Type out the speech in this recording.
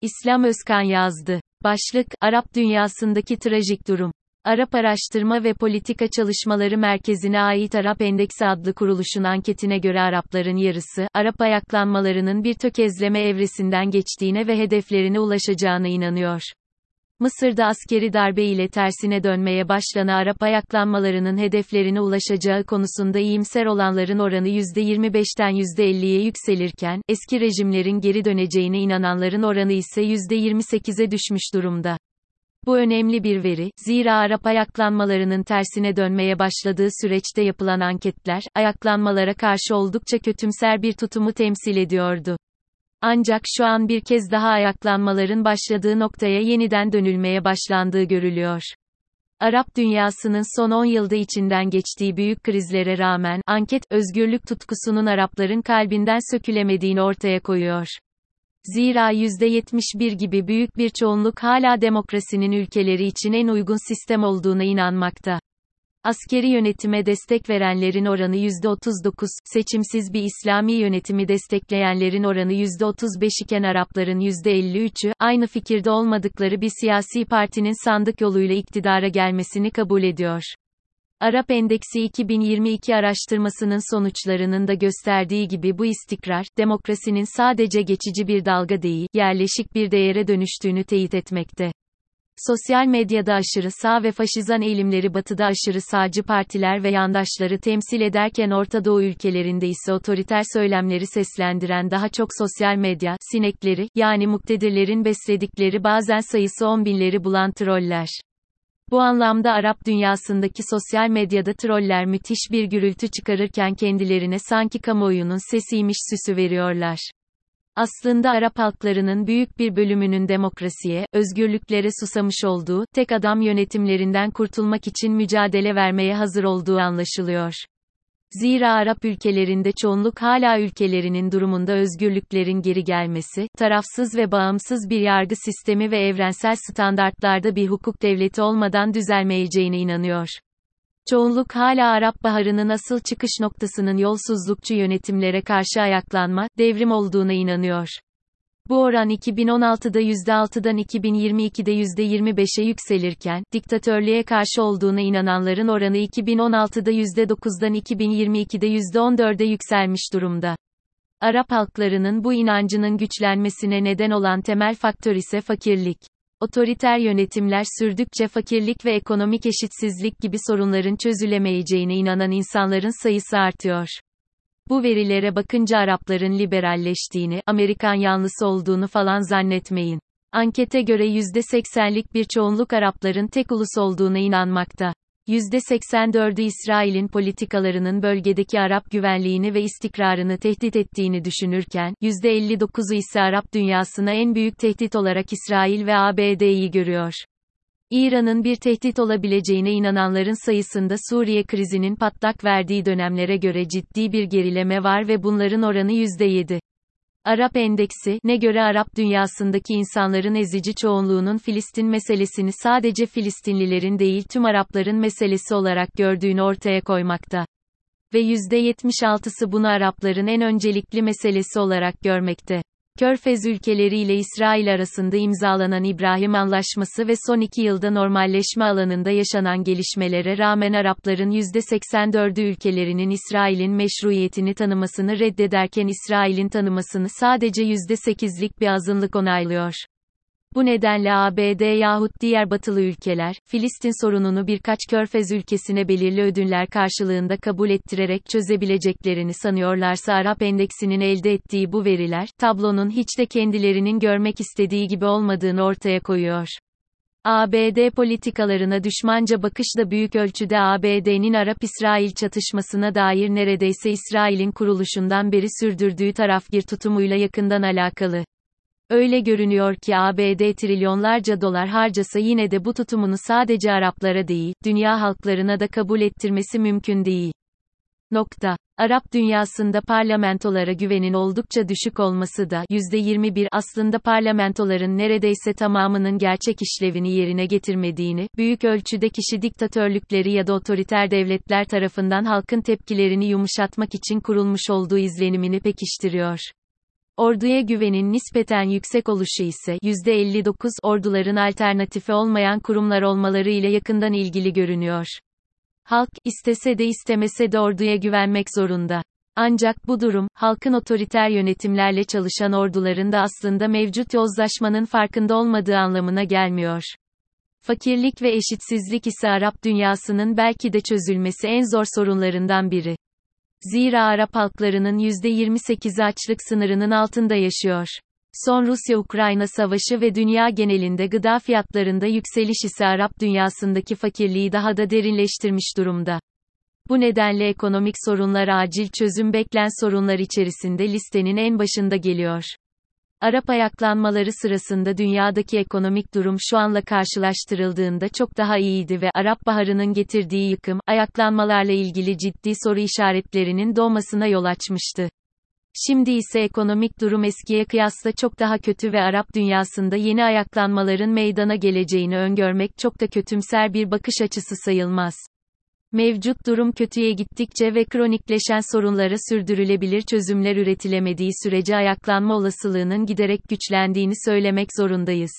İslam Özkan yazdı. Başlık, Arap dünyasındaki trajik durum. Arap Araştırma ve Politika Çalışmaları Merkezi'ne ait Arap Endeksi adlı kuruluşun anketine göre Arapların yarısı, Arap ayaklanmalarının bir tökezleme evresinden geçtiğine ve hedeflerine ulaşacağına inanıyor. Mısır'da askeri darbe ile tersine dönmeye başlanan Arap ayaklanmalarının hedeflerine ulaşacağı konusunda iyimser olanların oranı %25'ten %50'ye yükselirken, eski rejimlerin geri döneceğine inananların oranı ise %28'e düşmüş durumda. Bu önemli bir veri, zira Arap ayaklanmalarının tersine dönmeye başladığı süreçte yapılan anketler, ayaklanmalara karşı oldukça kötümser bir tutumu temsil ediyordu. Ancak şu an bir kez daha ayaklanmaların başladığı noktaya yeniden dönülmeye başlandığı görülüyor. Arap dünyasının son 10 yılda içinden geçtiği büyük krizlere rağmen, anket, özgürlük tutkusunun Arapların kalbinden sökülemediğini ortaya koyuyor. Zira %71 gibi büyük bir çoğunluk hala demokrasinin ülkeleri için en uygun sistem olduğuna inanmakta. Askeri yönetime destek verenlerin oranı %39, seçimsiz bir İslami yönetimi destekleyenlerin oranı %35 iken Arapların %53'ü, aynı fikirde olmadıkları bir siyasi partinin sandık yoluyla iktidara gelmesini kabul ediyor. Arap Endeksi 2022 araştırmasının sonuçlarının da gösterdiği gibi bu istikrar, demokrasinin sadece geçici bir dalga değil, yerleşik bir değere dönüştüğünü teyit etmekte. Sosyal medyada aşırı sağ ve faşizan eğilimleri batıda aşırı sağcı partiler ve yandaşları temsil ederken Orta Doğu ülkelerinde ise otoriter söylemleri seslendiren daha çok sosyal medya, sinekleri, yani muktedirlerin besledikleri bazen sayısı on binleri bulan troller. Bu anlamda Arap dünyasındaki sosyal medyada troller müthiş bir gürültü çıkarırken kendilerine sanki kamuoyunun sesiymiş süsü veriyorlar. Aslında Arap halklarının büyük bir bölümünün demokrasiye, özgürlüklere susamış olduğu, tek adam yönetimlerinden kurtulmak için mücadele vermeye hazır olduğu anlaşılıyor. Zira Arap ülkelerinde çoğunluk hala ülkelerinin durumunda özgürlüklerin geri gelmesi, tarafsız ve bağımsız bir yargı sistemi ve evrensel standartlarda bir hukuk devleti olmadan düzelmeyeceğine inanıyor. Çoğunluk hala Arap Baharı'nın asıl çıkış noktasının yolsuzlukçu yönetimlere karşı ayaklanma, devrim olduğuna inanıyor. Bu oran 2016'da %6'dan 2022'de %25'e yükselirken, diktatörlüğe karşı olduğuna inananların oranı 2016'da %9'dan 2022'de %14'e yükselmiş durumda. Arap halklarının bu inancının güçlenmesine neden olan temel faktör ise fakirlik. Otoriter yönetimler sürdükçe fakirlik ve ekonomik eşitsizlik gibi sorunların çözülemeyeceğine inanan insanların sayısı artıyor. Bu verilere bakınca Arapların liberalleştiğini, Amerikan yanlısı olduğunu falan zannetmeyin. Ankete göre %80'lik bir çoğunluk Arapların tek ulus olduğuna inanmakta. %84'ü İsrail'in politikalarının bölgedeki Arap güvenliğini ve istikrarını tehdit ettiğini düşünürken, %59'u ise Arap dünyasına en büyük tehdit olarak İsrail ve ABD'yi görüyor. İran'ın bir tehdit olabileceğine inananların sayısında Suriye krizinin patlak verdiği dönemlere göre ciddi bir gerileme var ve bunların oranı %7. Arap Endeksi, ne göre Arap dünyasındaki insanların ezici çoğunluğunun Filistin meselesini sadece Filistinlilerin değil tüm Arapların meselesi olarak gördüğünü ortaya koymakta. Ve %76'sı bunu Arapların en öncelikli meselesi olarak görmekte. Körfez ülkeleri ile İsrail arasında imzalanan İbrahim Anlaşması ve son iki yılda normalleşme alanında yaşanan gelişmelere rağmen Arapların %84'ü ülkelerinin İsrail'in meşruiyetini tanımasını reddederken İsrail'in tanımasını sadece %8'lik bir azınlık onaylıyor. Bu nedenle ABD yahut diğer batılı ülkeler, Filistin sorununu birkaç körfez ülkesine belirli ödüller karşılığında kabul ettirerek çözebileceklerini sanıyorlarsa Arap Endeksinin elde ettiği bu veriler, tablonun hiç de kendilerinin görmek istediği gibi olmadığını ortaya koyuyor. ABD politikalarına düşmanca bakış da büyük ölçüde ABD'nin Arap-İsrail çatışmasına dair neredeyse İsrail'in kuruluşundan beri sürdürdüğü tarafgir tutumuyla yakından alakalı. Öyle görünüyor ki ABD trilyonlarca dolar harcasa yine de bu tutumunu sadece Araplara değil, dünya halklarına da kabul ettirmesi mümkün değil. Nokta. Arap dünyasında parlamentolara güvenin oldukça düşük olması da %21 aslında parlamentoların neredeyse tamamının gerçek işlevini yerine getirmediğini, büyük ölçüde kişi diktatörlükleri ya da otoriter devletler tarafından halkın tepkilerini yumuşatmak için kurulmuş olduğu izlenimini pekiştiriyor. Orduya güvenin nispeten yüksek oluşu ise %59 orduların alternatifi olmayan kurumlar olmaları ile yakından ilgili görünüyor. Halk, istese de istemese de orduya güvenmek zorunda. Ancak bu durum, halkın otoriter yönetimlerle çalışan orduların da aslında mevcut yozlaşmanın farkında olmadığı anlamına gelmiyor. Fakirlik ve eşitsizlik ise Arap dünyasının belki de çözülmesi en zor sorunlarından biri. Zira Arap halklarının %28'i açlık sınırının altında yaşıyor. Son Rusya-Ukrayna savaşı ve dünya genelinde gıda fiyatlarında yükseliş ise Arap dünyasındaki fakirliği daha da derinleştirmiş durumda. Bu nedenle ekonomik sorunlar acil çözüm beklen sorunlar içerisinde listenin en başında geliyor. Arap ayaklanmaları sırasında dünyadaki ekonomik durum şu anla karşılaştırıldığında çok daha iyiydi ve Arap Baharı'nın getirdiği yıkım, ayaklanmalarla ilgili ciddi soru işaretlerinin doğmasına yol açmıştı. Şimdi ise ekonomik durum eskiye kıyasla çok daha kötü ve Arap dünyasında yeni ayaklanmaların meydana geleceğini öngörmek çok da kötümser bir bakış açısı sayılmaz. Mevcut durum kötüye gittikçe ve kronikleşen sorunlara sürdürülebilir çözümler üretilemediği sürece ayaklanma olasılığının giderek güçlendiğini söylemek zorundayız.